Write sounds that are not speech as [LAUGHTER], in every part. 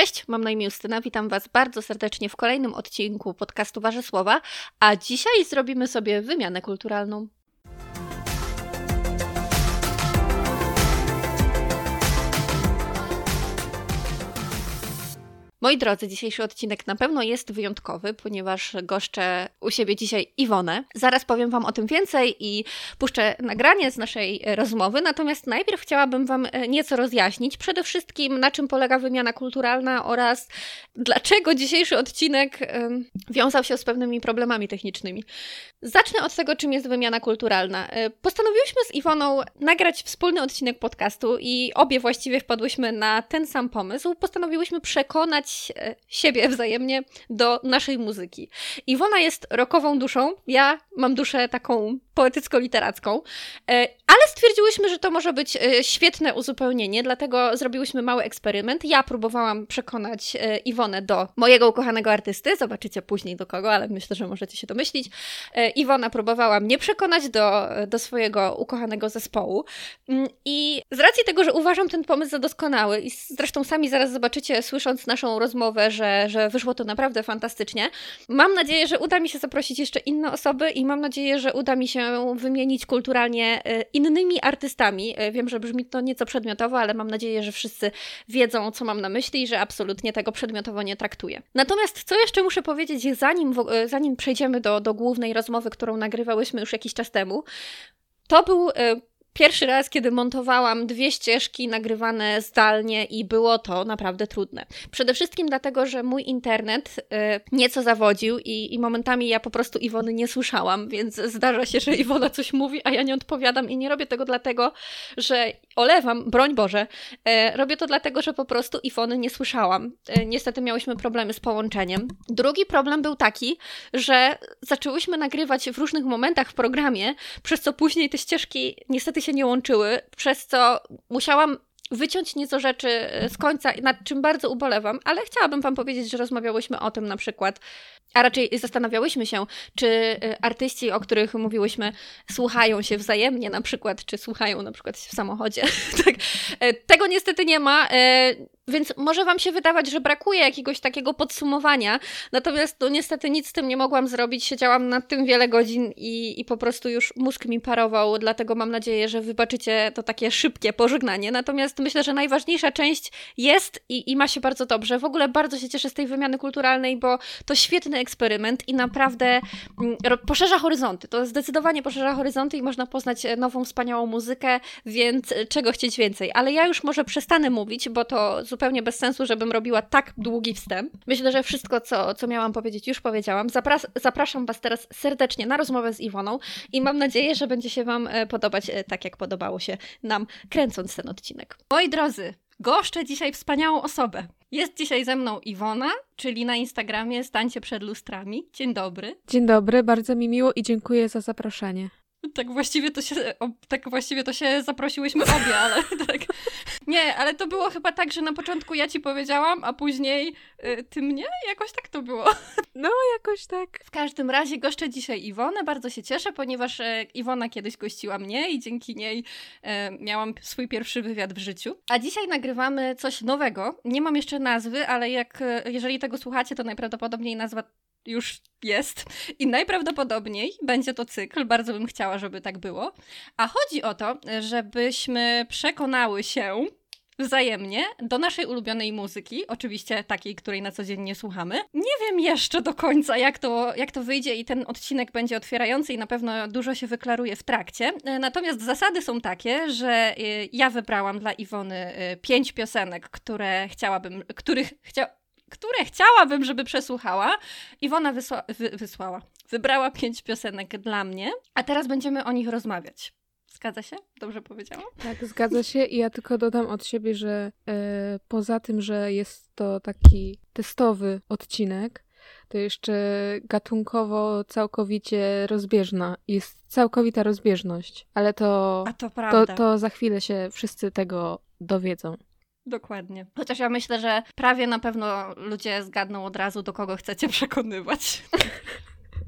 Cześć, mam na imię Justyna, witam Was bardzo serdecznie w kolejnym odcinku podcastu Wasze Słowa, a dzisiaj zrobimy sobie wymianę kulturalną. Moi drodzy, dzisiejszy odcinek na pewno jest wyjątkowy, ponieważ goszczę u siebie dzisiaj Iwonę. Zaraz powiem Wam o tym więcej i puszczę nagranie z naszej rozmowy, natomiast najpierw chciałabym Wam e, nieco rozjaśnić. Przede wszystkim, na czym polega wymiana kulturalna oraz dlaczego dzisiejszy odcinek wiązał się z pewnymi problemami technicznymi. Zacznę od tego, czym jest wymiana kulturalna. E, postanowiłyśmy z Iwoną nagrać wspólny odcinek podcastu i obie właściwie wpadłyśmy na ten sam pomysł. Postanowiłyśmy przekonać E, siebie wzajemnie do naszej muzyki. Iwona jest rokową duszą, ja mam duszę taką poetycko-literacką, e, ale stwierdziłyśmy, że to może być e, świetne uzupełnienie, dlatego zrobiłyśmy mały eksperyment. Ja próbowałam przekonać Iwonę do mojego ukochanego artysty, zobaczycie później do kogo, ale myślę, że możecie się domyślić. Iwona próbowała mnie przekonać do, do swojego ukochanego zespołu mm, i z racji tego, że uważam ten pomysł za doskonały i zresztą sami zaraz zobaczycie, słysząc naszą rozmowę, że, że wyszło to naprawdę fantastycznie. Mam nadzieję, że uda mi się zaprosić jeszcze inne osoby i mam nadzieję, że uda mi się wymienić kulturalnie e, innymi artystami. E, wiem, że brzmi to nieco przedmiotowo, ale mam nadzieję, że wszyscy wiedzą, co mam na myśli i że absolutnie tego przedmiotowo nie traktuję. Natomiast co jeszcze muszę powiedzieć, zanim, e, zanim przejdziemy do, do głównej rozmowy, którą nagrywałyśmy już jakiś czas temu, to był Pierwszy raz, kiedy montowałam dwie ścieżki nagrywane zdalnie i było to naprawdę trudne. Przede wszystkim dlatego, że mój internet y, nieco zawodził i, i, momentami ja po prostu Iwony nie słyszałam, więc zdarza się, że Iwona coś mówi, a ja nie odpowiadam i nie robię tego dlatego, że olewam, broń Boże, y, robię to dlatego, że po prostu Iwony nie słyszałam. Y, niestety miałyśmy problemy z połączeniem. Drugi problem był taki, że zaczęłyśmy nagrywać w różnych momentach w programie, przez co później te ścieżki niestety się nie łączyły, przez co musiałam wyciąć nieco rzeczy e, z końca, nad czym bardzo ubolewam, ale chciałabym Wam powiedzieć, że rozmawiałyśmy o tym na przykład, a raczej zastanawiałyśmy się, czy e, artyści, o których mówiłyśmy, słuchają się wzajemnie na przykład, czy słuchają na przykład w samochodzie. [LAUGHS] tak. E, tego niestety nie ma. Więc może Wam się wydawać, że brakuje jakiegoś takiego podsumowania, natomiast no, niestety nic z tym nie mogłam zrobić. Siedziałam nad tym wiele godzin i, i po prostu już mózg mi parował, dlatego mam nadzieję, że wybaczycie to takie szybkie pożegnanie. Natomiast myślę, że najważniejsza część jest i, i ma się bardzo dobrze. W ogóle bardzo się cieszę z tej wymiany kulturalnej, bo to świetny eksperyment i naprawdę mm, poszerza horyzonty. To zdecydowanie poszerza horyzonty i można poznać nową, wspaniałą muzykę, więc czego chcieć więcej. Ale ja już może przestanę mówić, bo to zupełnie zupełnie bez sensu, żebym robiła tak długi wstęp. Myślę, że wszystko, co, co miałam powiedzieć, już powiedziałam. Zapras zapraszam Was teraz serdecznie na rozmowę z Iwoną i mam nadzieję, że będzie się Wam e, podobać e, tak, jak podobało się nam, kręcąc ten odcinek. Moi drodzy, goszczę dzisiaj wspaniałą osobę. Jest dzisiaj ze mną Iwona, czyli na Instagramie Stańcie przed lustrami. Dzień dobry. Dzień dobry, bardzo mi miło i dziękuję za zaproszenie. Tak właściwie to się, o, tak właściwie to się zaprosiłyśmy obie, ale [LAUGHS] tak. Nie, ale to było chyba tak, że na początku ja ci powiedziałam, a później y, ty mnie? Jakoś tak to było. No, jakoś tak. W każdym razie goszczę dzisiaj Iwonę, bardzo się cieszę, ponieważ e, Iwona kiedyś gościła mnie i dzięki niej e, miałam swój pierwszy wywiad w życiu. A dzisiaj nagrywamy coś nowego. Nie mam jeszcze nazwy, ale jak, e, jeżeli tego słuchacie, to najprawdopodobniej nazwa już jest i najprawdopodobniej będzie to cykl, bardzo bym chciała, żeby tak było. A chodzi o to, żebyśmy przekonały się wzajemnie do naszej ulubionej muzyki, oczywiście takiej, której na co dzień nie słuchamy. Nie wiem jeszcze do końca, jak to, jak to wyjdzie i ten odcinek będzie otwierający i na pewno dużo się wyklaruje w trakcie. Natomiast zasady są takie, że y, ja wybrałam dla Iwony y, pięć piosenek, które chciałabym, których chcia, które chciałabym, żeby przesłuchała. Iwona wysła, wy, wysłała. Wybrała pięć piosenek dla mnie, a teraz będziemy o nich rozmawiać. Zgadza się? Dobrze powiedziałam? Tak, zgadza się i ja tylko dodam od siebie, że e, poza tym, że jest to taki testowy odcinek, to jeszcze gatunkowo całkowicie rozbieżna. Jest całkowita rozbieżność, ale to, to, to, to za chwilę się wszyscy tego dowiedzą. Dokładnie. Chociaż ja myślę, że prawie na pewno ludzie zgadną od razu, do kogo chcecie przekonywać.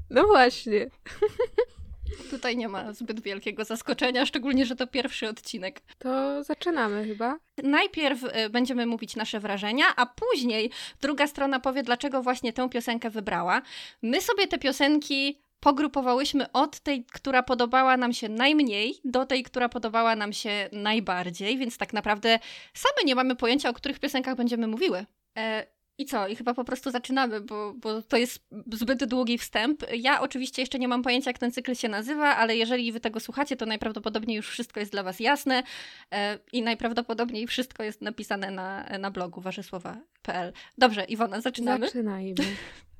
No właśnie. [LAUGHS] Tutaj nie ma zbyt wielkiego zaskoczenia, szczególnie, że to pierwszy odcinek. To zaczynamy chyba. Najpierw y, będziemy mówić nasze wrażenia, a później druga strona powie, dlaczego właśnie tę piosenkę wybrała. My sobie te piosenki pogrupowałyśmy od tej, która podobała nam się najmniej, do tej, która podobała nam się najbardziej, więc tak naprawdę same nie mamy pojęcia, o których piosenkach będziemy mówiły. E, i co? I chyba po prostu zaczynamy, bo, bo to jest zbyt długi wstęp. Ja oczywiście jeszcze nie mam pojęcia, jak ten cykl się nazywa, ale jeżeli wy tego słuchacie, to najprawdopodobniej już wszystko jest dla was jasne e, i najprawdopodobniej wszystko jest napisane na, na blogu warzysłowa.pl. Dobrze, Iwona, zaczynamy? Zaczynajmy. [LAUGHS]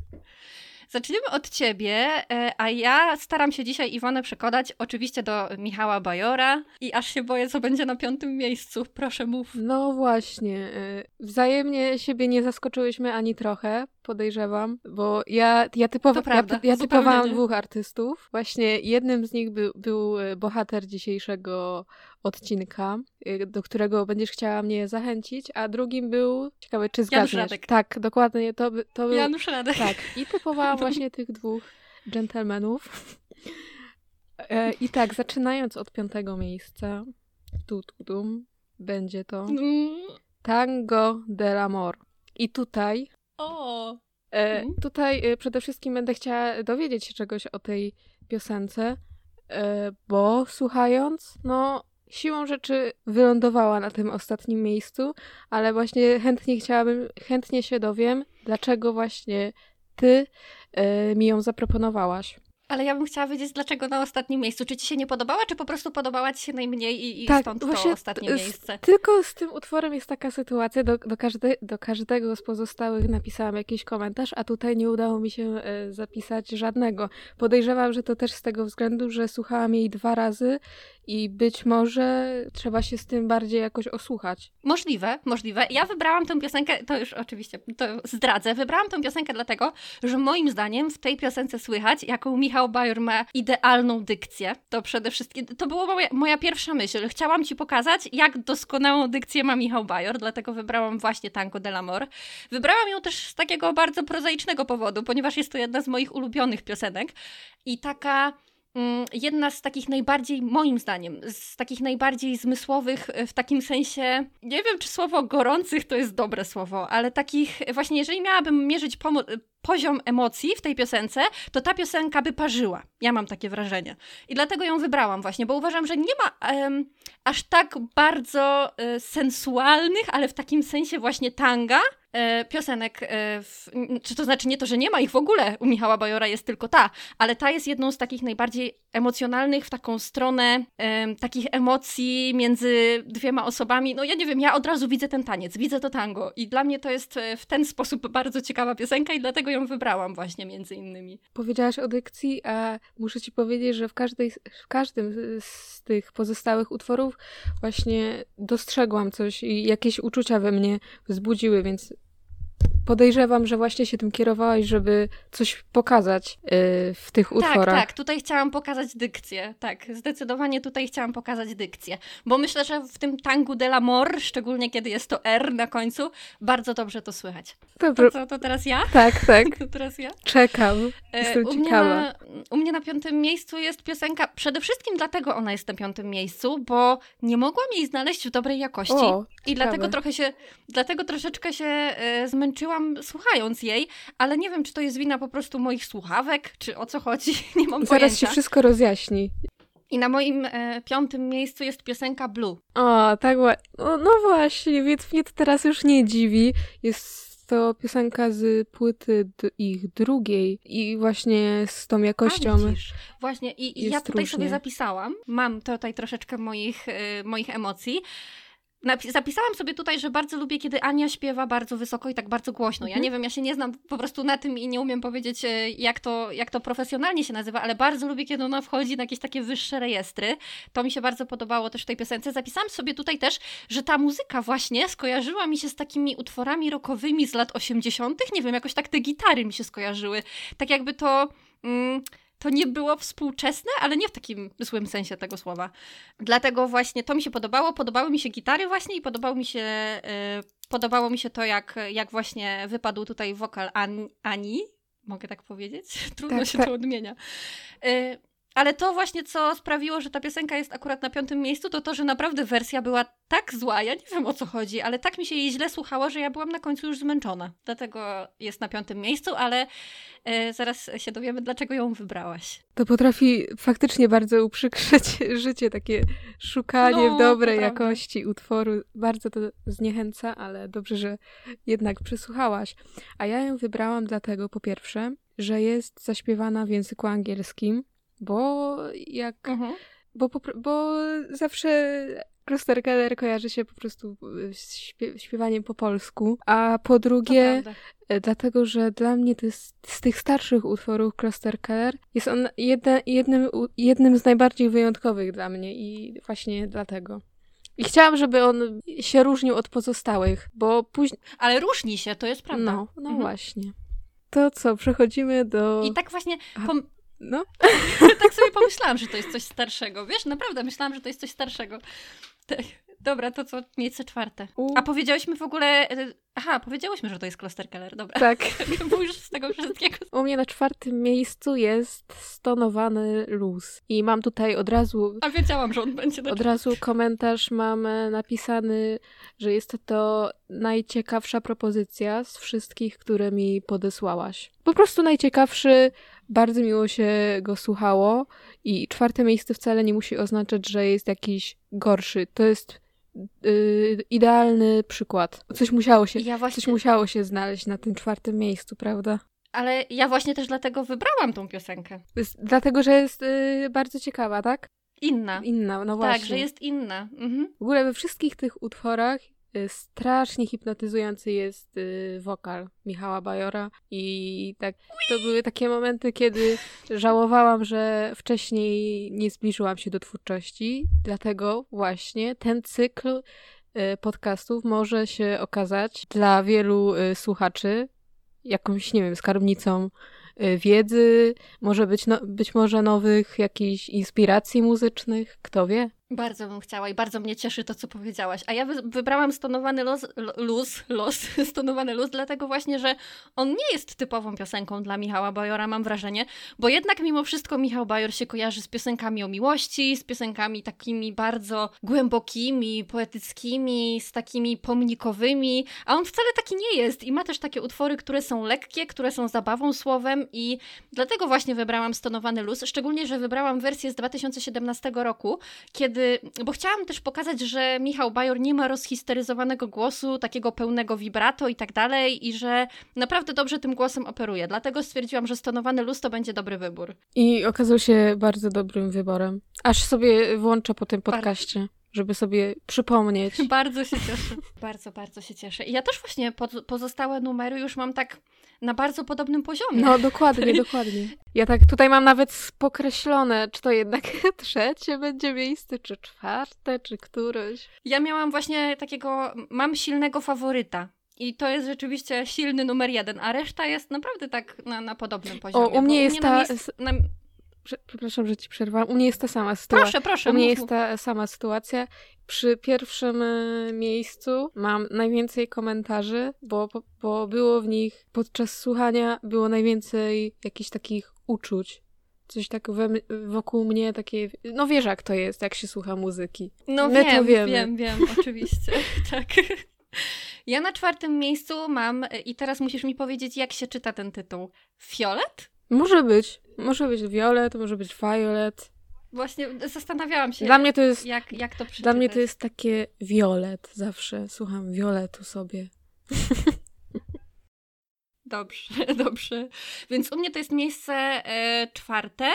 Zaczniemy od ciebie, e, a ja staram się dzisiaj Iwonę przekonać oczywiście do Michała Bajora i aż się boję, co będzie na piątym miejscu. Proszę mów. No właśnie. E, wzajemnie siebie nie zaskoczyłyśmy ani trochę, podejrzewam, bo ja, ja, typowa, prawda, ja, ja typowałam dwóch artystów. Właśnie jednym z nich był, był e, bohater dzisiejszego odcinka, y, do którego będziesz chciała mnie zachęcić, a drugim był, ciekawe czy zgadniesz. Janusz Radek. Tak, dokładnie, to, to był... Janusz Radek. Tak, i typowałam [LAUGHS] właśnie tych dwóch dżentelmenów. E, I tak, zaczynając od piątego miejsca, tu, tu, dum, będzie to. Tango del Amor. I tutaj... O! E, mm. tutaj e, przede wszystkim będę chciała dowiedzieć się czegoś o tej piosence, e, bo słuchając, no siłą rzeczy wylądowała na tym ostatnim miejscu, ale właśnie chętnie chciałabym, chętnie się dowiem, dlaczego właśnie ty y, mi ją zaproponowałaś. Ale ja bym chciała wiedzieć, dlaczego na ostatnim miejscu. Czy ci się nie podobała, czy po prostu podobała ci się najmniej i, i tak, stąd to ostatnie miejsce? Tylko z tym utworem jest taka sytuacja, do, do, każde, do każdego z pozostałych napisałam jakiś komentarz, a tutaj nie udało mi się e, zapisać żadnego. Podejrzewam, że to też z tego względu, że słuchałam jej dwa razy i być może trzeba się z tym bardziej jakoś osłuchać. Możliwe, możliwe. Ja wybrałam tę piosenkę, to już oczywiście to zdradzę, wybrałam tę piosenkę dlatego, że moim zdaniem w tej piosence słychać, jaką Michał Bajor ma idealną dykcję. To przede wszystkim, to była moja, moja pierwsza myśl. Chciałam Ci pokazać, jak doskonałą dykcję ma Michał Bajor, dlatego wybrałam właśnie Tango de l'Amor. Wybrałam ją też z takiego bardzo prozaicznego powodu, ponieważ jest to jedna z moich ulubionych piosenek i taka Mm, jedna z takich najbardziej, moim zdaniem, z takich najbardziej zmysłowych, e, w takim sensie, nie wiem czy słowo gorących to jest dobre słowo, ale takich, właśnie jeżeli miałabym mierzyć poziom emocji w tej piosence, to ta piosenka by parzyła. Ja mam takie wrażenie. I dlatego ją wybrałam właśnie, bo uważam, że nie ma aż tak bardzo um, sensualnych, ale w takim sensie właśnie tanga, e, piosenek, e, w, czy to znaczy nie to, że nie ma ich w ogóle u Michała Bajora, jest tylko ta, ale ta jest jedną z takich najbardziej emocjonalnych w taką stronę takich emocji między dwiema osobami. No ja nie wiem, ja od razu widzę ten taniec, widzę to tango i dla mnie to jest e, w ten sposób bardzo ciekawa piosenka i dlatego ją wybrałam właśnie między innymi. Powiedziałaś o dykcji, a muszę ci powiedzieć, że w, każdej, w każdym z tych pozostałych utworów właśnie dostrzegłam coś i jakieś uczucia we mnie wzbudziły, więc podejrzewam, że właśnie się tym kierowałaś, żeby coś pokazać yy, w tych tak, utworach. Tak, tak, tutaj chciałam pokazać dykcję. Tak, zdecydowanie tutaj chciałam pokazać dykcję. Bo myślę, że w tym tangu de l'amor, szczególnie kiedy jest to R na końcu, bardzo dobrze to słychać. Dobrze. To, co, to teraz ja? Tak, tak. [LAUGHS] to teraz ja? Czekam. E, Jestem u ciekawa. Mnie na, u mnie na piątym miejscu jest piosenka, przede wszystkim dlatego ona jest na piątym miejscu, bo nie mogłam jej znaleźć w dobrej jakości. O, I dlatego trochę się, dlatego troszeczkę się e, słuchając jej, ale nie wiem, czy to jest wina po prostu moich słuchawek, czy o co chodzi, [LAUGHS] nie mam Zaraz pojęcia. Zaraz się wszystko rozjaśni. I na moim e, piątym miejscu jest piosenka Blue. O, tak, no, no właśnie, więc mnie to teraz już nie dziwi. Jest to piosenka z płyty ich drugiej i właśnie z tą jakością. A, właśnie, i, i ja tutaj różnie. sobie zapisałam. Mam tutaj troszeczkę moich, y, moich emocji. Zapisałam sobie tutaj, że bardzo lubię, kiedy Ania śpiewa bardzo wysoko i tak bardzo głośno. Ja mhm. nie wiem, ja się nie znam po prostu na tym i nie umiem powiedzieć, e, jak to, jak to profesjonalnie się nazywa, ale bardzo lubię, kiedy ona wchodzi na jakieś takie wyższe rejestry. To mi się bardzo podobało też w tej piosence. Zapisałam sobie tutaj też, że ta muzyka właśnie skojarzyła mi się z takimi utworami rockowymi z lat 80. Nie wiem, jakoś tak te gitary mi się skojarzyły. Tak jakby to. Mm, to nie było współczesne, ale nie w takim złym sensie tego słowa. Dlatego właśnie to mi się podobało, podobały mi się gitary właśnie i podobało mi się, yy, podobało mi się to, jak, jak właśnie wypadł tutaj wokal An Ani, mogę tak powiedzieć? [LAUGHS] Trudno tak, się tak. to odmienia. Ale to właśnie, co sprawiło, że ta piosenka jest akurat na piątym miejscu, to to, że naprawdę wersja była tak zła, ja nie wiem o co chodzi, ale tak mi się jej źle słuchało, że ja byłam na końcu już zmęczona. Dlatego jest na piątym miejscu, ale e, zaraz się dowiemy, dlaczego ją wybrałaś. To potrafi faktycznie bardzo uprzykrzyć [LAUGHS] życie, takie szukanie No, w dobrej jakości utworu. Bardzo to zniechęca, ale dobrze, że jednak przysłuchałaś. A ja ją wybrałam dlatego, po pierwsze, że jest zaśpiewana w języku angielskim, bo jak Mhm. bo, bo zawsze Kloster Keller kojarzy się po prostu y, z śpie- śpiewaniem po polsku, a po drugie, e, dlatego, że dla mnie to jest, z tych starszych utworów Kloster Keller jest on jednym, jednym z najbardziej wyjątkowych dla mnie i właśnie dlatego. I chciałam, żeby on się różnił od pozostałych, bo później... Ale różni się, to jest prawda. No, no Mhm. właśnie. To co, przechodzimy do... I tak właśnie, A- pom- No, [LAUGHS] tak sobie pomyślałam, że to jest coś starszego. Wiesz, naprawdę myślałam, że to jest coś starszego. Tak. Dobra, to co? Miejsce czwarte. U- A powiedziałyśmy w ogóle... Aha, powiedziałyśmy, że to jest Kloster Keller, dobra. tak. [LAUGHS] Bo już z tego wszystkiego... U mnie na czwartym miejscu jest stonowany luz. I mam tutaj od razu, A wiedziałam, że on będzie od razu komentarz mam e, napisany, że jest to najciekawsza propozycja z wszystkich, które mi podesłałaś. Po prostu najciekawszy, bardzo miło się go słuchało i czwarte miejsce wcale nie musi oznaczać, że jest jakiś gorszy. To jest idealny przykład. Coś musiało się, Ja coś właśnie, musiało się znaleźć na tym czwartym miejscu, prawda? ale ja właśnie też dlatego wybrałam tą piosenkę. Jest, dlatego, że jest y, bardzo ciekawa, tak? Inna. Inna, no właśnie. tak, że jest inna. Mhm. W ogóle we wszystkich tych utworach y, strasznie hipnotyzujący jest y, wokal Michała Bajora i tak to były takie momenty, kiedy żałowałam, że wcześniej nie zbliżyłam się do twórczości, dlatego właśnie ten cykl y, podcastów może się okazać dla wielu y, słuchaczy jakąś, nie wiem, skarbnicą y, wiedzy, może być, no, być może nowych jakichś inspiracji muzycznych, kto wie. Bardzo bym chciała i bardzo mnie cieszy to, co powiedziałaś. A ja wy wybrałam stonowany los, lo- luz, los, [LAUGHS] stonowany luz, dlatego właśnie, że on nie jest typową piosenką dla Michała Bajora, mam wrażenie, bo jednak mimo wszystko Michał Bajor się kojarzy z piosenkami o miłości, z piosenkami takimi bardzo głębokimi, poetyckimi, z takimi pomnikowymi, a on wcale taki nie jest i ma też takie utwory, które są lekkie, które są zabawą słowem i dlatego właśnie wybrałam stonowany luz, szczególnie, że wybrałam wersję z 2017 roku, kiedy, bo chciałam też pokazać, że Michał Bajor nie ma rozhisteryzowanego głosu, takiego pełnego vibrato i tak dalej, i że naprawdę dobrze tym głosem operuje. Dlatego stwierdziłam, że stonowany luz to będzie dobry wybór. I okazał się bardzo dobrym wyborem. Aż sobie włączę po tym podcaście, żeby sobie przypomnieć. [LAUGHS] Bardzo się cieszę. bardzo, bardzo się cieszę. I ja też właśnie po, pozostałe numery już mam tak na bardzo podobnym poziomie. No, dokładnie, [LAUGHS] dokładnie. Ja tak tutaj mam nawet pokreślone, czy to jednak [LAUGHS] trzecie będzie miejsce, czy czwarte, czy któreś. Ja miałam właśnie takiego, mam silnego faworyta. I to jest rzeczywiście silny numer jeden, a reszta jest naprawdę tak na, na podobnym poziomie. u mnie jest na ta- miejsc- Na... Prze- Przepraszam, że ci przerwałam. U mnie jest ta sama sytuacja. Proszę, proszę. U mnie jest ta sama sytuacja. Przy pierwszym e, miejscu mam najwięcej komentarzy, bo, bo- było w nich podczas słuchania było najwięcej jakichś takich uczuć. Coś tak we, wokół mnie takie. No wiesz, jak to jest, jak się słucha muzyki. No My to wiem, wiemy. wiem, wiem, [LAUGHS] oczywiście. [LAUGHS] tak. Ja na czwartym miejscu mam, i teraz musisz mi powiedzieć, jak się czyta ten tytuł. Fiolet? Może być. Może być Violet, może być Violet. Właśnie zastanawiałam się, Dla mnie to jest. jak, jak to przeczytać. Dla mnie to jest takie Violet zawsze. Słucham Violetu sobie. [LAUGHS] Dobrze, [LAUGHS] dobrze. Więc u mnie to jest miejsce e, czwarte.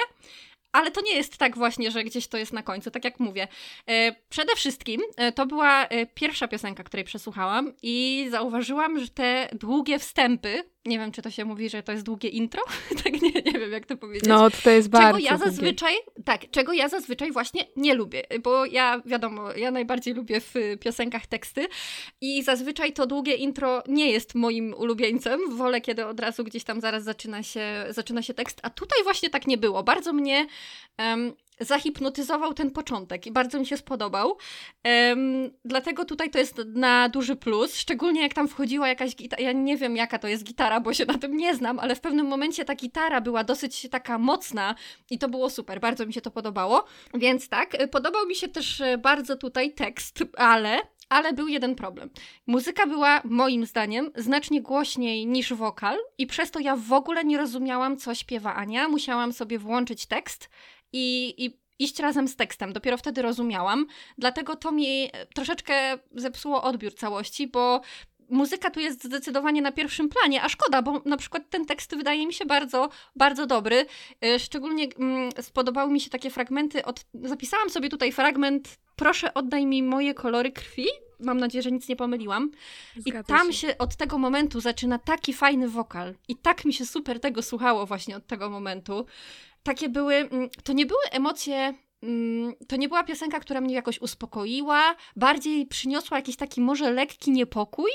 Ale to nie jest tak właśnie, że gdzieś to jest na końcu, tak jak mówię. E, przede wszystkim e, to była e, pierwsza piosenka, której przesłuchałam i zauważyłam, że te długie wstępy, nie wiem czy to się mówi, że to jest długie intro, [LAUGHS] tak nie, nie wiem jak to powiedzieć. No, to jest Czego bardzo. ja długie. zazwyczaj, tak, czego ja zazwyczaj właśnie nie lubię, bo ja, wiadomo, ja najbardziej lubię w piosenkach teksty i zazwyczaj to długie intro nie jest moim ulubieńcem, wolę kiedy od razu gdzieś tam zaraz zaczyna się, zaczyna się tekst, a tutaj właśnie tak nie było, bardzo mnie em, zahipnotyzował ten początek i bardzo mi się spodobał. Um, dlatego tutaj to jest na duży plus, szczególnie jak tam wchodziła jakaś gitara. Ja nie wiem, jaka to jest gitara, bo się na tym nie znam, ale w pewnym momencie ta gitara była dosyć taka mocna i to było super. Bardzo mi się to podobało. Więc tak, podobał mi się też bardzo tutaj tekst, ale ale był jeden problem. Muzyka była, moim zdaniem, znacznie głośniej niż wokal, i przez to ja w ogóle nie rozumiałam, co śpiewa Ania. Musiałam sobie włączyć tekst i, i iść razem z tekstem. Dopiero wtedy rozumiałam. Dlatego to mi troszeczkę zepsuło odbiór całości, bo muzyka tu jest zdecydowanie na pierwszym planie, a szkoda, bo na przykład ten tekst wydaje mi się bardzo, bardzo dobry. Y, szczególnie mm, spodobały mi się takie fragmenty od... Zapisałam sobie tutaj fragment Proszę oddaj mi moje kolory krwi. Mam nadzieję, że nic nie pomyliłam. Zgadza I tam się. się od tego momentu zaczyna taki fajny wokal. I tak mi się super tego słuchało właśnie od tego momentu. Takie były, mm, to nie były emocje Mm, to nie była piosenka, która mnie jakoś uspokoiła, bardziej przyniosła jakiś taki może lekki niepokój,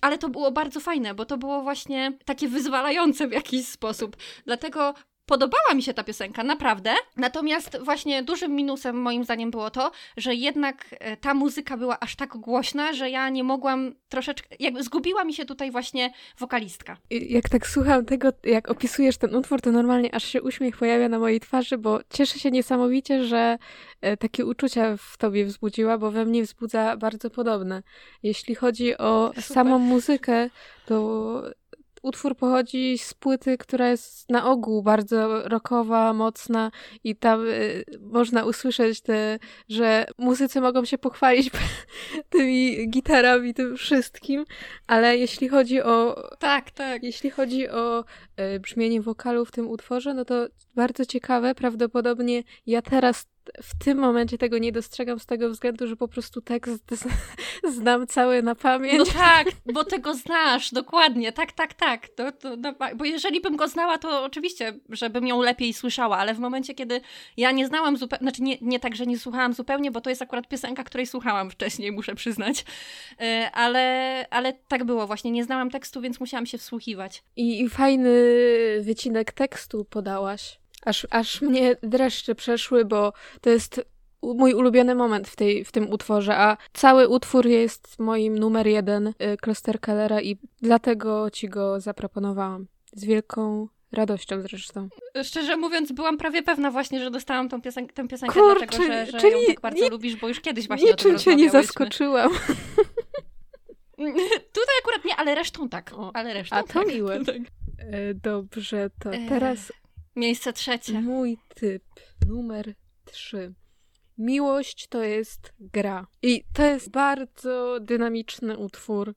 ale to było bardzo fajne, bo to było właśnie takie wyzwalające w jakiś sposób. Dlatego Podobała mi się ta piosenka, naprawdę. Natomiast właśnie dużym minusem moim zdaniem było to, że jednak e, ta muzyka była aż tak głośna, że ja nie mogłam troszeczkę, jakby zgubiła mi się tutaj właśnie wokalistka. Jak tak słucham tego, jak opisujesz ten utwór, to normalnie aż się uśmiech pojawia na mojej twarzy, bo cieszę się niesamowicie, że e, takie uczucia w tobie wzbudziła, bo we mnie wzbudza bardzo podobne. Jeśli chodzi o Super. samą muzykę, to utwór pochodzi z płyty, która jest na ogół bardzo rockowa, mocna i tam y, można usłyszeć te, że muzycy mogą się pochwalić [LAUGHS] tymi gitarami, tym wszystkim, ale jeśli chodzi o... Tak, tak. Jeśli chodzi o y, brzmienie wokalu w tym utworze, no to bardzo ciekawe, prawdopodobnie ja teraz w tym momencie tego nie dostrzegam z tego względu, że po prostu tekst [LAUGHS] znam cały na pamięć. No tak, bo tego znasz, dokładnie, tak, tak, tak. To, to, no, bo jeżeli bym go znała, to oczywiście, żebym ją lepiej słyszała, ale w momencie, kiedy ja nie znałam zupełnie, znaczy nie, nie tak, że nie słuchałam zupełnie, bo to jest akurat piosenka, której słuchałam wcześniej, muszę przyznać, e, ale, ale tak było właśnie, nie znałam tekstu, więc musiałam się wsłuchiwać. I, i fajny wycinek tekstu podałaś. Aż, aż mnie dreszcze przeszły, bo to jest mój ulubiony moment w, tej, w tym utworze, a cały utwór jest moim numer jeden y, Klosterkellera i dlatego ci go zaproponowałam. Z wielką radością zresztą. Szczerze mówiąc, byłam prawie pewna właśnie, że dostałam tą, piosen tę piosenkę, Kurczę, dlatego że, że czyli ją tak bardzo nie, lubisz, bo już kiedyś właśnie niczym o tym cię nie zaskoczyłam. [LAUGHS] Tutaj akurat nie, ale resztą tak. O, ale resztą A to tak. miłe. [LAUGHS] Tak. E, dobrze, to e, teraz Miejsce trzecie. Mój typ numer trzy. Miłość to jest gra. I to jest bardzo dynamiczny utwór.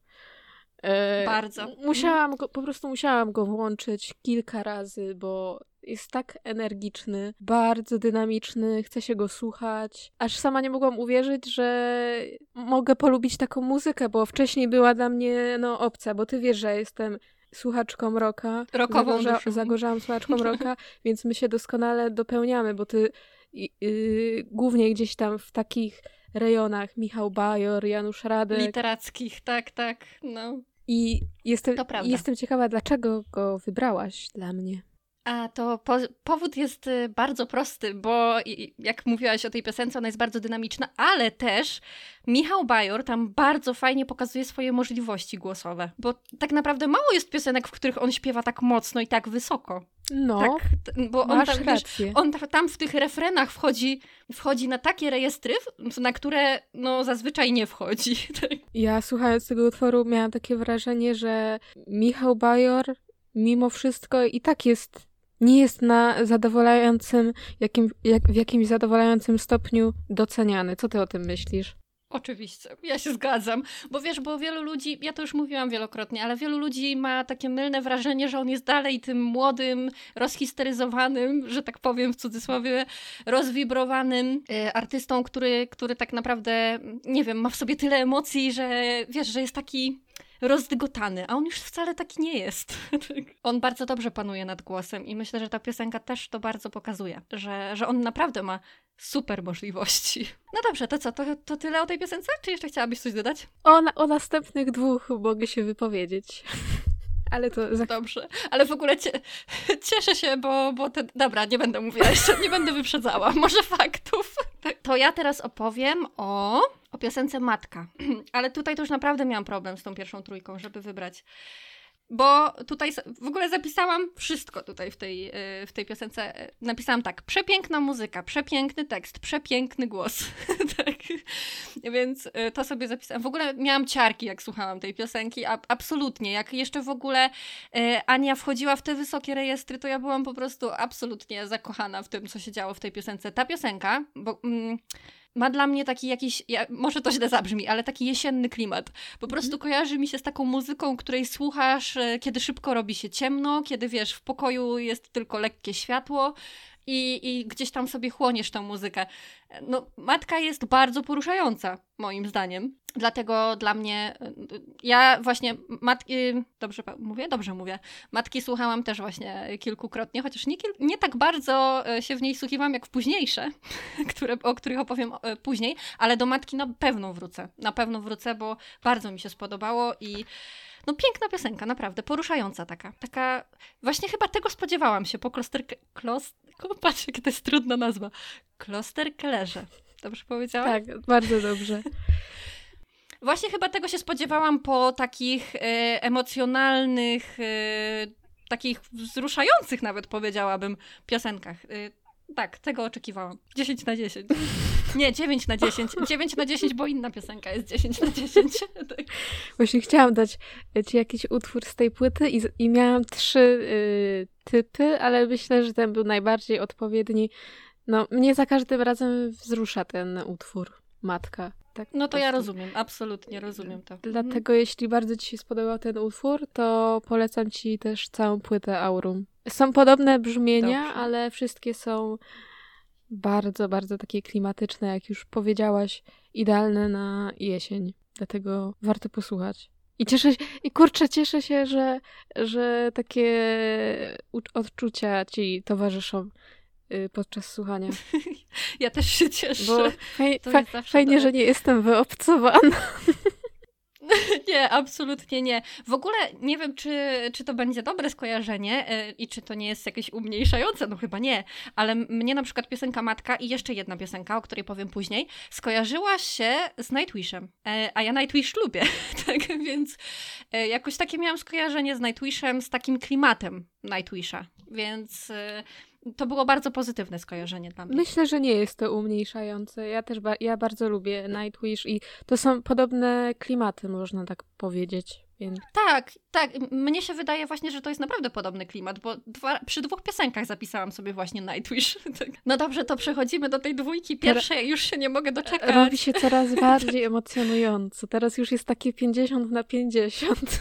E, bardzo. Musiałam go, po prostu musiałam go włączyć kilka razy, bo jest tak energiczny, bardzo dynamiczny, chce się go słuchać. Aż sama nie mogłam uwierzyć, że mogę polubić taką muzykę, bo wcześniej była dla mnie no obca, bo ty wiesz, że jestem słuchaczką roka. Rokową Zagorza, Zagorzałam słuchaczką [LAUGHS] roka, więc my się doskonale dopełniamy, bo ty yy, głównie gdzieś tam w takich rejonach Michał Bajor, Janusz Radek. Literackich, tak, tak, no. I jestem, jestem ciekawa, dlaczego go wybrałaś dla mnie. A to po, powód jest y, bardzo prosty, bo jak mówiłaś o tej piosence, ona jest bardzo dynamiczna, ale też Michał Bajor tam bardzo fajnie pokazuje swoje możliwości głosowe, bo tak naprawdę mało jest piosenek, w których on śpiewa tak mocno i tak wysoko. No, tak, bo on, tam, wiesz, on tam w tych refrenach wchodzi, wchodzi na takie rejestry, na które no zazwyczaj nie wchodzi. [LAUGHS] Ja słuchając tego utworu miałam takie wrażenie, że Michał Bajor mimo wszystko i tak jest nie jest na zadowalającym, jakim, jak, w jakimś zadowalającym stopniu doceniany. Co ty o tym myślisz? Oczywiście, ja się zgadzam, bo wiesz, bo wielu ludzi, ja to już mówiłam wielokrotnie, ale wielu ludzi ma takie mylne wrażenie, że on jest dalej tym młodym, rozhisteryzowanym, że tak powiem w cudzysłowie, rozwibrowanym y, artystą, który, który tak naprawdę, nie wiem, ma w sobie tyle emocji, że wiesz, że jest taki rozdygotany, a on już wcale taki nie jest. [LAUGHS] on bardzo dobrze panuje nad głosem i myślę, że ta piosenka też to bardzo pokazuje, że, że on naprawdę ma super możliwości. [LAUGHS] No dobrze, to co, to, to tyle o tej piosence? Czy jeszcze chciałabyś coś dodać? O, o następnych dwóch mogę się wypowiedzieć. Ale to... Dobrze, ale w ogóle cie, [LAUGHS] cieszę się, bo, bo te, dobra, nie będę mówiła jeszcze, nie będę wyprzedzała, [LAUGHS] może faktów. To ja teraz opowiem o, o piosence Matka, [CLEARS THROAT] ale tutaj to już naprawdę miałam problem z tą pierwszą trójką, żeby wybrać bo tutaj w ogóle zapisałam wszystko tutaj w tej, y, w tej piosence. Napisałam tak, przepiękna muzyka, przepiękny tekst, przepiękny głos. [LAUGHS] tak. Więc y, to sobie zapisałam. W ogóle miałam ciarki, jak słuchałam tej piosenki, a, absolutnie. Jak jeszcze w ogóle Ania wchodziła w te wysokie rejestry, to ja byłam po prostu absolutnie zakochana w tym, co się działo w tej piosence. Ta piosenka, bo... Mm, ma dla mnie taki jakiś, ja, może to źle zabrzmi, ale taki jesienny klimat. Po mhm. prostu kojarzy mi się z taką muzyką, której słuchasz, e, kiedy szybko robi się ciemno, kiedy wiesz, w pokoju jest tylko lekkie światło i, i gdzieś tam sobie chłoniesz tę muzykę. No, matka jest bardzo poruszająca, moim zdaniem. Dlatego dla mnie, ja właśnie matki, dobrze mówię? Dobrze mówię. Matki słuchałam też właśnie kilkukrotnie, chociaż nie, nie tak bardzo e, się w niej słuchiwałam jak w późniejsze, [LAUGHS] które, o których opowiem później, ale do matki na pewno wrócę. Na pewno wrócę, bo bardzo mi się spodobało i no piękna piosenka, naprawdę, poruszająca taka. Taka, właśnie chyba tego spodziewałam się po kloster... Klos... [LAUGHS] Patrz, jaka to jest trudna nazwa. Klosterkellerze. Dobrze powiedziałam? Tak, bardzo dobrze. [LAUGHS] Właśnie chyba tego się spodziewałam po takich e, emocjonalnych, e, takich wzruszających nawet powiedziałabym piosenkach. E, tak, tego oczekiwałam. 10 na 10. [LAUGHS] Nie, 9 na 10. 9 na 10, bo inna piosenka jest 10 na 10. [LAUGHS] Tak. Właśnie chciałam dać ci jakiś utwór z tej płyty i, i miałam trzy y, typy, ale myślę, że ten był najbardziej odpowiedni. No, mnie za każdym razem wzrusza ten utwór, Matka. Tak, no to ja rozumiem, absolutnie rozumiem to. Dlatego jeśli bardzo Ci się spodobał ten utwór, to polecam Ci też całą płytę Aurum. Są podobne brzmienia, Dobrze. ale wszystkie są bardzo, bardzo takie klimatyczne, jak już powiedziałaś, idealne na jesień. Dlatego warto posłuchać. I cieszę się, i kurczę, cieszę się, że, że takie odczucia ci towarzyszą y, podczas słuchania. [LAUGHS] Ja też się cieszę. Bo fa, fajnie, że nie jestem wyobcowana. [LAUGHS] [LAUGHS] nie, absolutnie nie. W ogóle nie wiem, czy, czy to będzie dobre skojarzenie yy, i czy to nie jest jakieś umniejszające, no chyba nie, ale mnie na przykład piosenka Matka i jeszcze jedna piosenka, o której powiem później, skojarzyła się z Nightwishem, yy, a ja Nightwish lubię, [LAUGHS] tak więc yy, jakoś takie miałam skojarzenie z Nightwishem, z takim klimatem Nightwisha, więc to było bardzo pozytywne skojarzenie dla mnie. Myślę, że nie jest to umniejszające. Ja też ba ja bardzo lubię Nightwish i to są podobne klimaty, można tak powiedzieć. Więc... Tak, tak. Mnie się wydaje właśnie, że to jest naprawdę podobny klimat, bo dwa, przy dwóch piosenkach zapisałam sobie właśnie Nightwish. [LAUGHS] Tak. No dobrze, to przechodzimy do tej dwójki pierwszej, już się nie mogę doczekać. Robi się coraz bardziej [LAUGHS] emocjonująco. Teraz już jest takie 50 na 50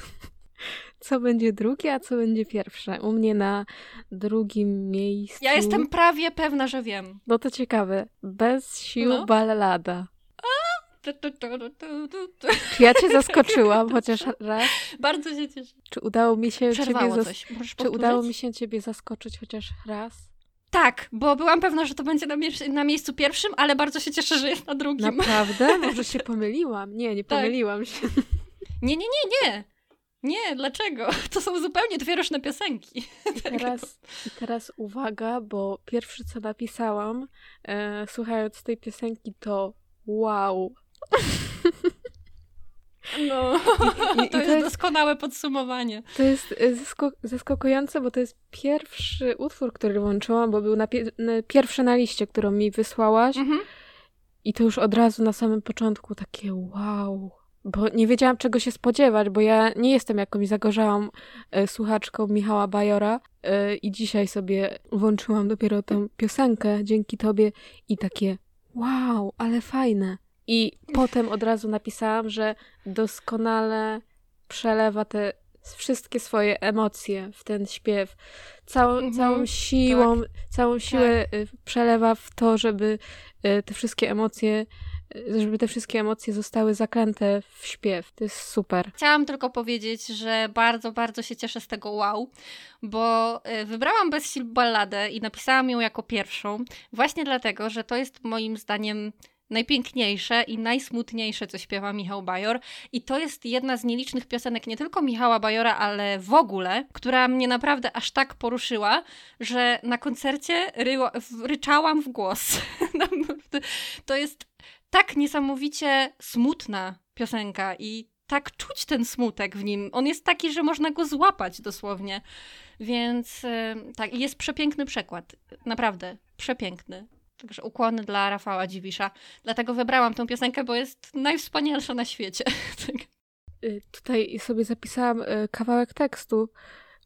co będzie drugie, a co będzie pierwsze. U mnie na drugim miejscu. Ja jestem prawie pewna, że wiem. No to ciekawe. Bez sił no. ballada. Czy ja cię zaskoczyłam chociaż [LAUGHS] raz? Bardzo się cieszę. Czy udało mi się Przerwało ciebie. Czy udało mi się ciebie zaskoczyć chociaż raz? Tak, bo byłam pewna, że to będzie na, mie na, miejscu pierwszym, ale bardzo się cieszę, że jest na drugim. Naprawdę? Może [LAUGHS] się pomyliłam? Nie, nie tak. pomyliłam tak. się. Nie, nie, nie, nie. Nie, dlaczego? [LAUGHS] To są zupełnie dwie różne piosenki. [LAUGHS] I teraz, i teraz uwaga, bo pierwsze co napisałam, e, słuchając tej piosenki, to wow. [LAUGHS] No, I, i, to, i jest to, jest doskonałe podsumowanie. To jest zaskok zaskakujące, bo to jest pierwszy utwór, który włączyłam, bo był na, pie na pierwszy na liście, którą mi wysłałaś. Mhm. I to już od razu na samym początku takie wow bo nie wiedziałam czego się spodziewać, bo ja nie jestem jakąś zagorzałą e, słuchaczką Michała Bajora e, i dzisiaj sobie włączyłam dopiero tą piosenkę dzięki tobie i takie wow, ale fajne. I potem od razu napisałam, że doskonale przelewa te wszystkie swoje emocje w ten śpiew. Całą, mhm, całą siłą, tak. całą siłę tak. przelewa w to, żeby e, te wszystkie emocje żeby te wszystkie emocje zostały zaklęte w śpiew. To jest super. Chciałam tylko powiedzieć, że bardzo, bardzo się cieszę z tego wow, bo y, wybrałam Bez Sil balladę i napisałam ją jako pierwszą, właśnie dlatego, że to jest moim zdaniem najpiękniejsze i najsmutniejsze, co śpiewa Michał Bajor. I to jest jedna z nielicznych piosenek nie tylko Michała Bajora, ale w ogóle, która mnie naprawdę aż tak poruszyła, że na koncercie ryło, ryczałam w głos. [LAUGHS] to jest tak niesamowicie smutna piosenka i tak czuć ten smutek w nim. On jest taki, że można go złapać dosłownie. Więc tak, jest przepiękny przekład. Naprawdę, przepiękny. Także ukłony dla Rafała Dziwisza. Dlatego wybrałam tę piosenkę, bo jest najwspanialsza na świecie. [LAUGHS] Tak. Y, tutaj sobie zapisałam y, kawałek tekstu,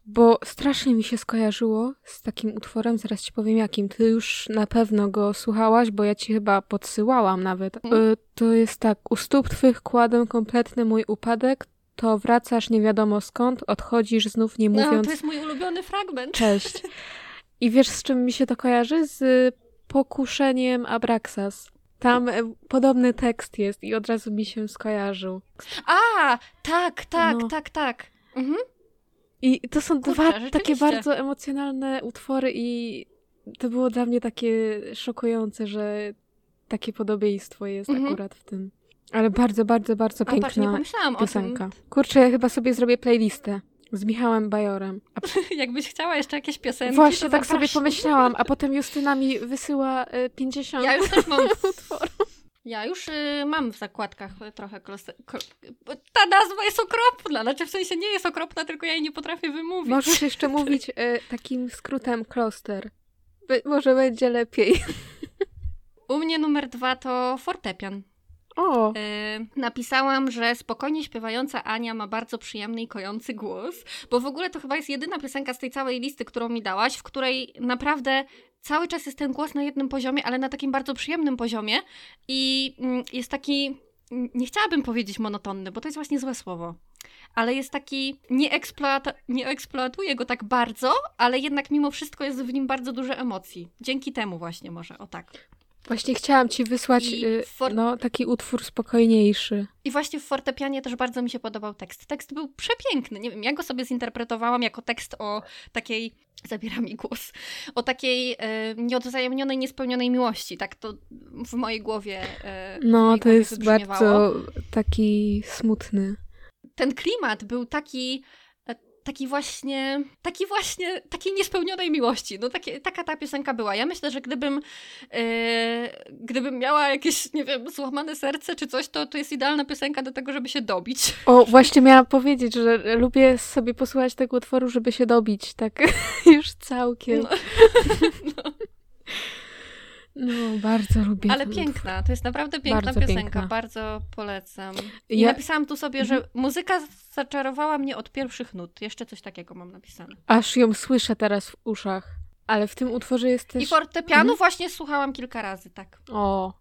bo strasznie mi się skojarzyło z takim utworem, zaraz ci powiem jakim. Ty już na pewno go słuchałaś, bo ja ci chyba podsyłałam nawet. Mm. To jest tak, u stóp twych kładę kompletny mój upadek, to wracasz nie wiadomo skąd, odchodzisz znów nie mówiąc... No, to jest mój ulubiony fragment. Cześć. [LAUGHS] I wiesz, z czym mi się to kojarzy? Z pokuszeniem Abraxas. Tam e, podobny tekst jest i od razu mi się skojarzył. A, tak, tak, no. tak, tak. Mhm. I to są Kurczę, dwa takie bardzo emocjonalne utwory i to było dla mnie takie szokujące, że takie podobieństwo jest mhm. akurat w tym. Ale bardzo, bardzo, bardzo piękna A, patrz, piosenka. Kurczę, ja chyba sobie zrobię playlistę. Z Michałem Bajorem. A... [LAUGHS] Jakbyś chciała jeszcze jakieś piosenki, Właśnie tak zapraszam. sobie pomyślałam, a potem Justyna mi wysyła y, 50 Ja już też mam [LAUGHS] utworów. Ja już y, mam w zakładkach trochę kloster. Ta nazwa jest okropna, znaczy w sensie nie jest okropna, tylko ja jej nie potrafię wymówić. Możesz jeszcze [LAUGHS] mówić y, takim skrótem kloster. By, może będzie lepiej. U mnie numer dwa to fortepian. O. E, napisałam, że spokojnie śpiewająca Ania ma bardzo przyjemny i kojący głos, bo w ogóle to chyba jest jedyna piosenka z tej całej listy, którą mi dałaś, w której naprawdę cały czas jest ten głos na jednym poziomie, ale na takim bardzo przyjemnym poziomie i mm, jest taki, nie chciałabym powiedzieć monotonny, bo to jest właśnie złe słowo ale jest taki, nie, eksploata- nie eksploatuje go tak bardzo, ale jednak mimo wszystko jest w nim bardzo dużo emocji. Dzięki temu właśnie może, o tak. Właśnie chciałam ci wysłać y, for... no, taki utwór spokojniejszy. I właśnie w fortepianie też bardzo mi się podobał tekst. Tekst był przepiękny. Nie wiem, ja go sobie zinterpretowałam jako tekst o takiej, zabiera mi głos, o takiej e, nieodwzajemnionej, niespełnionej miłości. Tak to w mojej głowie. E, no, mojej to głowie jest bardzo taki smutny. Ten klimat był taki taki właśnie, taki właśnie, takiej niespełnionej miłości. No takie, taka ta piosenka była. Ja myślę, że gdybym, yy, gdybym miała jakieś, nie wiem, złamane serce czy coś, to to jest idealna piosenka do tego, żeby się dobić. O, właśnie miałam powiedzieć, że lubię sobie posłuchać tego utworu, żeby się dobić, tak [LAUGHS] już całkiem. No. [LAUGHS] no. No, bardzo lubię. Ale piękna, to jest naprawdę piękna bardzo piosenka, piękna. bardzo polecam. I ja... napisałam tu sobie, że mhm. muzyka zaczarowała mnie od pierwszych nut. Jeszcze coś takiego mam napisane. Aż ją słyszę teraz w uszach. Ale w tym utworze jest też... I fortepianu mhm. właśnie słuchałam kilka razy, tak. O.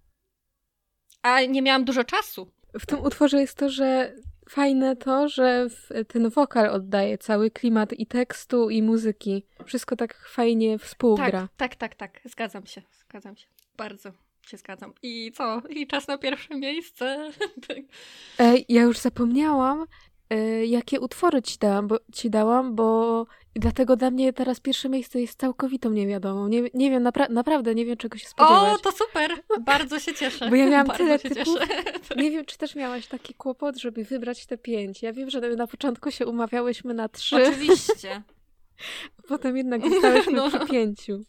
A nie miałam dużo czasu. W tym utworze jest to, że fajne to, że ten wokal oddaje cały klimat i tekstu, i muzyki. Wszystko tak fajnie współgra. Tak, tak, tak, tak. Zgadzam się, zgadzam się. Bardzo się zgadzam. I co? I czas na pierwsze miejsce. [LAUGHS] Tak. Ej, ja już zapomniałam, e, jakie utwory ci dałam, bo, ci dałam, bo dlatego dla mnie teraz pierwsze miejsce jest całkowitą niewiadomą. Nie, nie wiem, napra naprawdę nie wiem, czego się spodziewać. O, to super! Bardzo się cieszę. Bo ja miałam [LAUGHS] Bardzo tyle typów. [LAUGHS] Nie wiem, czy też miałaś taki kłopot, żeby wybrać te pięć. Ja wiem, że na początku się umawiałyśmy na trzy. Oczywiście. [LAUGHS] Potem jednak zostałyśmy no. przy pięciu.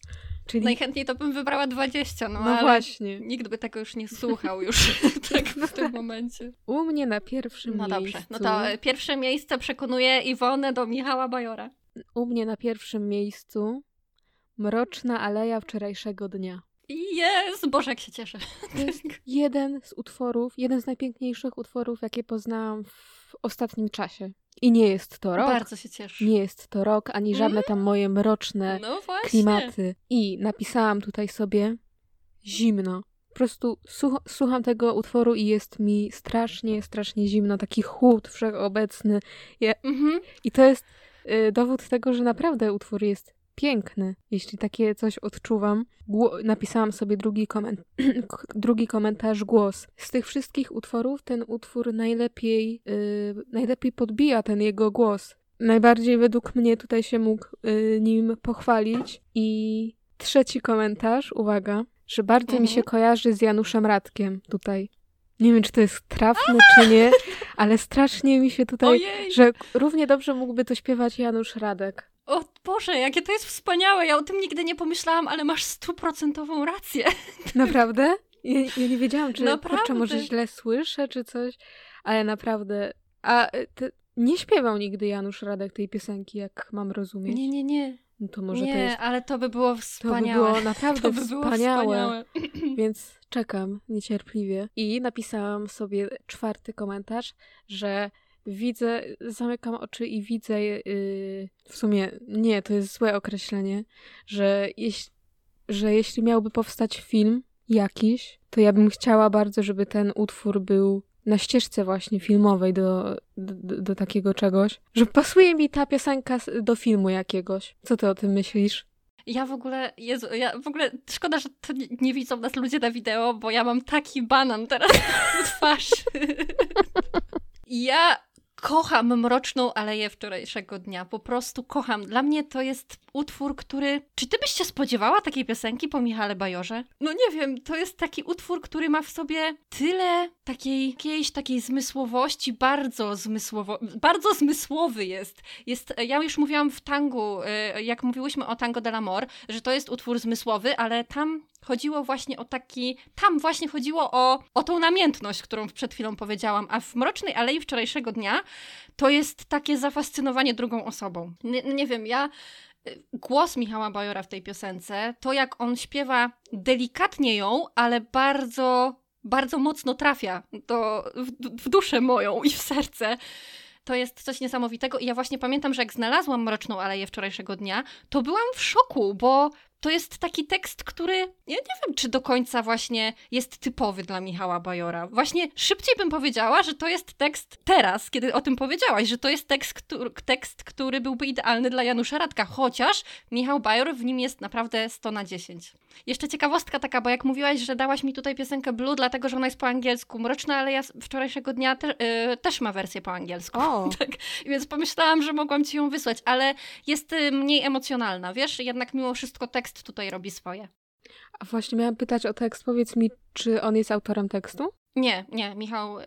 Czyli... Najchętniej to bym wybrała 20, no, no ale właśnie. nikt by tego już nie słuchał już [LAUGHS] tak w tym momencie. U mnie na pierwszym no miejscu. No dobrze, no to pierwsze miejsce przekonuje Iwonę do Michała Bajora. U mnie na pierwszym miejscu Mroczna Aleja Wczorajszego Dnia. Jest! Boże, jak się cieszę. Jest jeden z utworów, jeden z najpiękniejszych utworów, jakie poznałam w ostatnim czasie. I nie jest to rok. Bardzo się cieszę. Nie jest to rok, ani żadne tam moje mroczne no klimaty. I napisałam tutaj sobie zimno. Po prostu słucham tego utworu i jest mi strasznie, strasznie zimno. Taki chłód wszechobecny. Ja, mhm. I to jest y, dowód tego, że naprawdę utwór jest piękny, jeśli takie coś odczuwam. Gło napisałam sobie drugi, koment [CLEARS THROAT] drugi komentarz, głos. Z tych wszystkich utworów ten utwór najlepiej, yy, najlepiej podbija ten jego głos. Najbardziej według mnie tutaj się mógł yy, nim pochwalić. I trzeci komentarz, uwaga. że bardzo Mhm. mi się kojarzy z Januszem Radkiem tutaj. Nie wiem, czy to jest trafne, czy nie, [LAUGHS] ale strasznie mi się tutaj, Ojej! że równie dobrze mógłby to śpiewać Janusz Radek. O Boże, jakie to jest wspaniałe! Ja o tym nigdy nie pomyślałam, ale masz stuprocentową rację. [LAUGHS] Naprawdę? Ja, ja nie wiedziałam, czy Naprawdę. kurczę, może źle słyszę, czy coś, ale naprawdę. A te, nie śpiewał nigdy Janusz Radek tej piosenki, jak mam rozumieć. Nie, nie, nie. No to może nie, to jest. ale to by było To by wspaniałe. było naprawdę [LAUGHS] To by było wspaniałe. wspaniałe. [CLEARS THROAT] [CLEARS THROAT] Więc czekam niecierpliwie. I napisałam sobie czwarty komentarz, że widzę, zamykam oczy i widzę, yy, w sumie nie, to jest złe określenie, że, jeś, że jeśli miałby powstać film jakiś, to ja bym chciała bardzo, żeby ten utwór był na ścieżce właśnie filmowej do, do, do takiego czegoś, że pasuje mi ta piosenka do filmu jakiegoś. Co ty o tym myślisz? Ja w ogóle, Jezu, ja w ogóle, szkoda, że to nie, nie widzą nas ludzie na wideo, bo ja mam taki banan teraz [LAUGHS] w twarzy. [LAUGHS] Ja kocham Mroczną Aleję wczorajszego dnia, po prostu kocham. Dla mnie to jest utwór, który... Czy ty byś się spodziewała takiej piosenki po Michale Bajorze? No nie wiem, to jest taki utwór, który ma w sobie tyle takiej, jakiejś takiej zmysłowości, bardzo zmysłowo, bardzo zmysłowy jest. jest. Ja już mówiłam w tangu, y, jak mówiłyśmy o Tango de l'Amor, że to jest utwór zmysłowy, ale tam chodziło właśnie o taki, tam właśnie chodziło o, o tą namiętność, którą przed chwilą powiedziałam, a w Mrocznej Alei wczorajszego dnia to jest takie zafascynowanie drugą osobą. Nie, nie wiem, ja y, głos Michała Bajora w tej piosence, to jak on śpiewa delikatnie ją, ale bardzo, bardzo mocno trafia do, w, w duszę moją i w serce. To jest coś niesamowitego i ja właśnie pamiętam, że jak znalazłam Mroczną Aleję wczorajszego dnia, to byłam w szoku, bo to jest taki tekst, który ja nie wiem, czy do końca właśnie jest typowy dla Michała Bajora. Właśnie szybciej bym powiedziała, że to jest tekst teraz, kiedy o tym powiedziałaś, że to jest tekst, który, tekst, który byłby idealny dla Janusza Radka, chociaż Michał Bajor w nim jest naprawdę 100 na 10. Jeszcze ciekawostka taka, bo jak mówiłaś, że dałaś mi tutaj piosenkę Blue, dlatego że ona jest po angielsku. Mroczna Aleja z wczorajszego dnia te, y, też ma wersję po angielsku. O, [LAUGHS] Tak, więc pomyślałam, że mogłam ci ją wysłać, ale jest y, mniej emocjonalna, wiesz? Jednak mimo wszystko tekst tutaj robi swoje. a właśnie miałam pytać o tekst. Powiedz mi, czy on jest autorem tekstu? Nie, nie, Michał. y,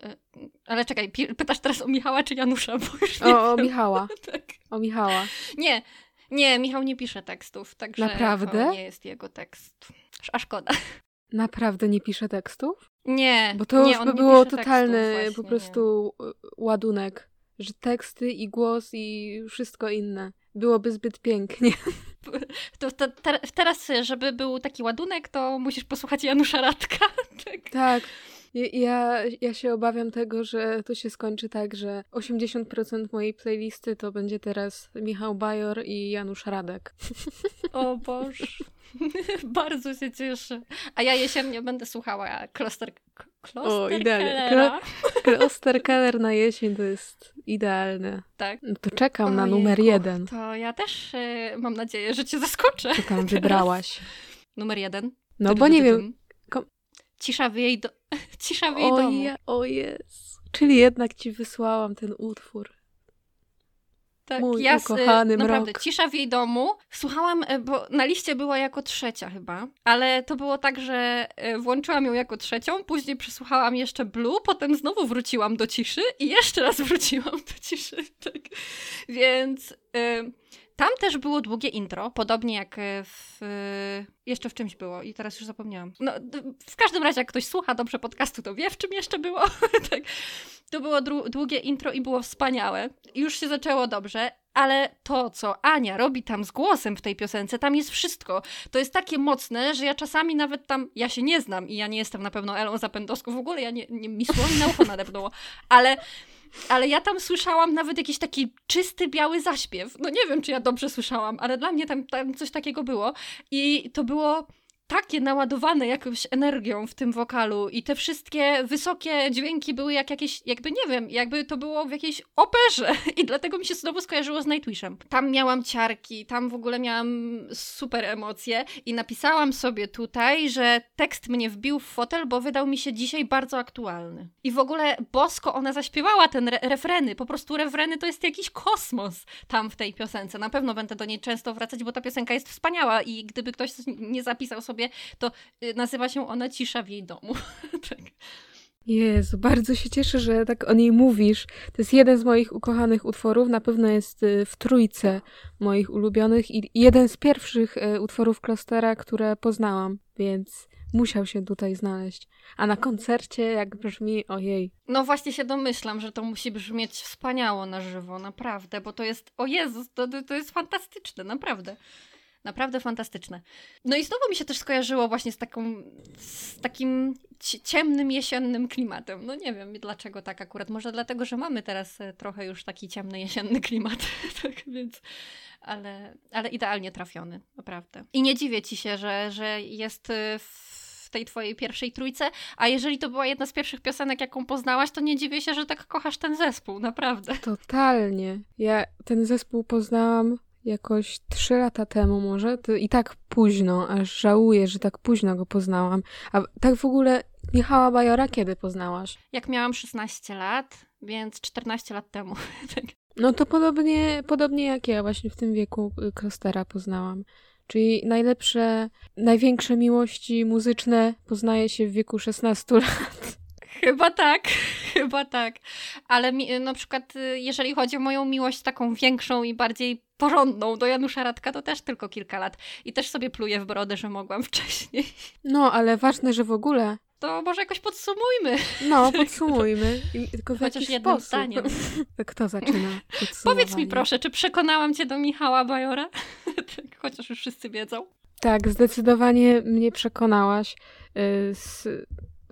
Ale czekaj, pytasz teraz o Michała czy Janusza, bo już nie O, o. Michała. [LAUGHS] Tak. O Michała. Nie, nie, Michał nie pisze tekstów, także Naprawdę? to nie jest jego tekst. A szkoda. Naprawdę nie pisze tekstów? Nie, Bo to nie, już by nie było totalny tekstów, po właśnie, prostu y, ładunek. Że teksty i głos i wszystko inne. Byłoby zbyt pięknie. Nie. [LAUGHS] To, to, te, teraz, żeby był taki ładunek, to musisz posłuchać Janusza Radka. [LAUGHS] tak. Tak. Ja- Ja, się obawiam tego, że to się skończy tak, że 80% mojej playlisty to będzie teraz Michał Bajor i Janusz Radek. O Boże. [LAUGHS] Bardzo się cieszę. A ja jesiennie będę słuchała Kloster... Kloster idealnie. Kellera. Osterkeller na jesień to jest idealne. Tak. No to czekam na Ojejku, numer jeden. To ja też y, mam nadzieję, że cię zaskoczę. Co tam wybrałaś? [LAUGHS] Numer jeden. No bo nie wiem. Cisza w jej, do... [LAUGHS] Cisza w jej domu. Oje, o Jezu. Czyli jednak ci wysłałam ten utwór. Tak, Mój ja ukochany naprawdę, mrok. cisza w jej domu. Słuchałam, e, bo na liście była jako trzecia chyba, ale to było tak, że e, włączyłam ją jako trzecią, później przesłuchałam jeszcze Blue, potem znowu wróciłam do ciszy i jeszcze raz [LAUGHS] wróciłam do ciszy. Tak. Więc e, tam też było długie intro, podobnie jak e, w... e, Jeszcze w czymś było i teraz już zapomniałam. No, w każdym razie, jak ktoś słucha dobrze podcastu, to wie, w czym jeszcze było. [LAUGHS] tak. To było długie intro i było wspaniałe. Już się zaczęło dobrze, ale to, co Ania robi tam z głosem w tej piosence, tam jest wszystko. To jest takie mocne, że ja czasami nawet tam, ja się nie znam i ja nie jestem na pewno Elą Zapędowską, w ogóle ja nie, nie mi słowi na ucho nadepnęło, ale, ale ja tam słyszałam nawet jakiś taki czysty, biały zaśpiew. No nie wiem, czy ja dobrze słyszałam, ale dla mnie tam, tam coś takiego było i to było takie naładowane jakąś energią w tym wokalu i te wszystkie wysokie dźwięki były jak jakieś, jakby nie wiem, jakby to było w jakiejś operze [LAUGHS] i dlatego mi się znowu skojarzyło z Nightwishem. Tam miałam ciarki, tam w ogóle miałam super emocje i napisałam sobie tutaj, że tekst mnie wbił w fotel, bo wydał mi się dzisiaj bardzo aktualny. I w ogóle bosko ona zaśpiewała ten re refreny, po prostu refreny to jest jakiś kosmos tam w tej piosence. Na pewno będę do niej często wracać, bo ta piosenka jest wspaniała i gdyby ktoś nie zapisał sobie sobie, to y, nazywa się ona Cisza w jej domu. [LAUGHS] tak. Jezu, bardzo się cieszę, że tak o niej mówisz. To jest jeden z moich ukochanych utworów, na pewno jest y, w trójce moich ulubionych i jeden z pierwszych y, utworów Klostera, które poznałam, więc musiał się tutaj znaleźć. A na koncercie jak brzmi, ojej. No właśnie się domyślam, że to musi brzmieć wspaniało na żywo, naprawdę, bo to jest, o Jezus, to, to jest fantastyczne, naprawdę. Naprawdę fantastyczne. No i znowu mi się też skojarzyło właśnie z, taką, z takim ciemnym, jesiennym klimatem. No nie wiem dlaczego tak akurat. Może dlatego, że mamy teraz e, trochę już taki ciemny, jesienny klimat. [LAUGHS] tak więc, ale, ale idealnie trafiony, naprawdę. I nie dziwię ci się, że, że jest e, w tej twojej pierwszej trójce, a jeżeli to była jedna z pierwszych piosenek, jaką poznałaś, to nie dziwię się, że tak kochasz ten zespół, naprawdę. Totalnie. Ja ten zespół poznałam jakoś trzy lata temu może, to i tak późno, aż żałuję, że tak późno go poznałam. A tak w ogóle Michała Bajora kiedy poznałaś? Jak miałam 16 lat, więc 14 lat temu. [LAUGHS] Tak. no to podobnie, podobnie jak ja właśnie w tym wieku y, Klostera poznałam. Czyli najlepsze, największe miłości muzyczne poznaje się w wieku 16 [LAUGHS] lat. Chyba tak, [LAUGHS] chyba tak. Ale mi, na przykład, y, jeżeli chodzi o moją miłość taką większą i bardziej porządną do Janusza Radka, to też tylko kilka lat. I też sobie pluję w brodę, że mogłam [LAUGHS] wcześniej. No, ale ważne, że w ogóle. To może jakoś podsumujmy. No, podsumujmy. I, tylko w Chociaż jednym sposób. zdaniem. [LAUGHS] Kto zaczyna [LAUGHS] Powiedz mi proszę, czy przekonałam cię do Michała Bajora? Tak, chociaż już wszyscy wiedzą. Tak, zdecydowanie mnie przekonałaś. Y, z,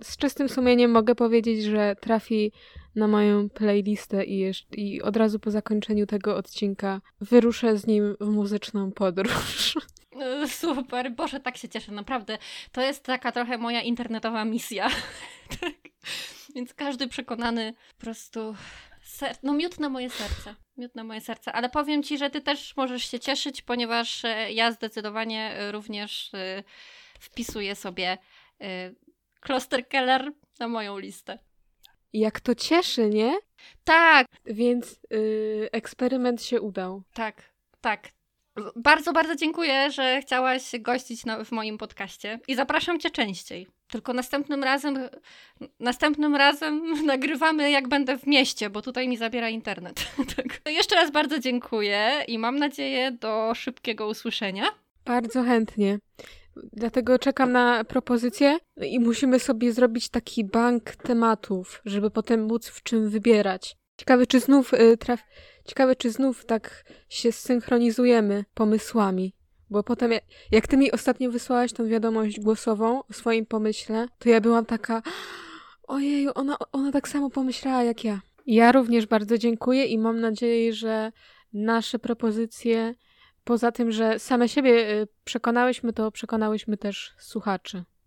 z czystym sumieniem mogę powiedzieć, że trafi na moją playlistę i, jeszcze, i od razu po zakończeniu tego odcinka wyruszę z nim w muzyczną podróż. E, [LAUGHS] super, Boże, tak się cieszę, naprawdę. To jest taka trochę moja internetowa misja. [LAUGHS] tak. Więc każdy przekonany po prostu. Ser... No, miód na moje serce. Miód na moje serce. Ale powiem ci, że ty też możesz się cieszyć, ponieważ e, ja zdecydowanie e, również wpisuję sobie Kloster Keller na moją listę. Jak to cieszy, nie? Tak. Więc yy, eksperyment się udał. Tak, tak. Bardzo, bardzo dziękuję, że chciałaś gościć na, w moim podcaście i zapraszam cię częściej. Tylko następnym razem, następnym razem [LAUGHS] nagrywamy jak będę w mieście, bo tutaj mi zabiera internet. [LAUGHS] tak. Jeszcze raz bardzo dziękuję i mam nadzieję do szybkiego usłyszenia. Bardzo chętnie. Dlatego czekam na propozycję i musimy sobie zrobić taki bank tematów, żeby potem móc w czym wybierać. Ciekawe, czy znów y, traf... Ciekawe, czy znów tak się zsynchronizujemy pomysłami. Bo potem, jak ty mi ostatnio wysłałaś tą wiadomość głosową o swoim pomyśle, to ja byłam taka, ojeju, ona, ona tak samo pomyślała jak ja. Ja również bardzo dziękuję i mam nadzieję, że nasze propozycje Poza tym, że same siebie y, przekonałyśmy, to przekonałyśmy też słuchaczy.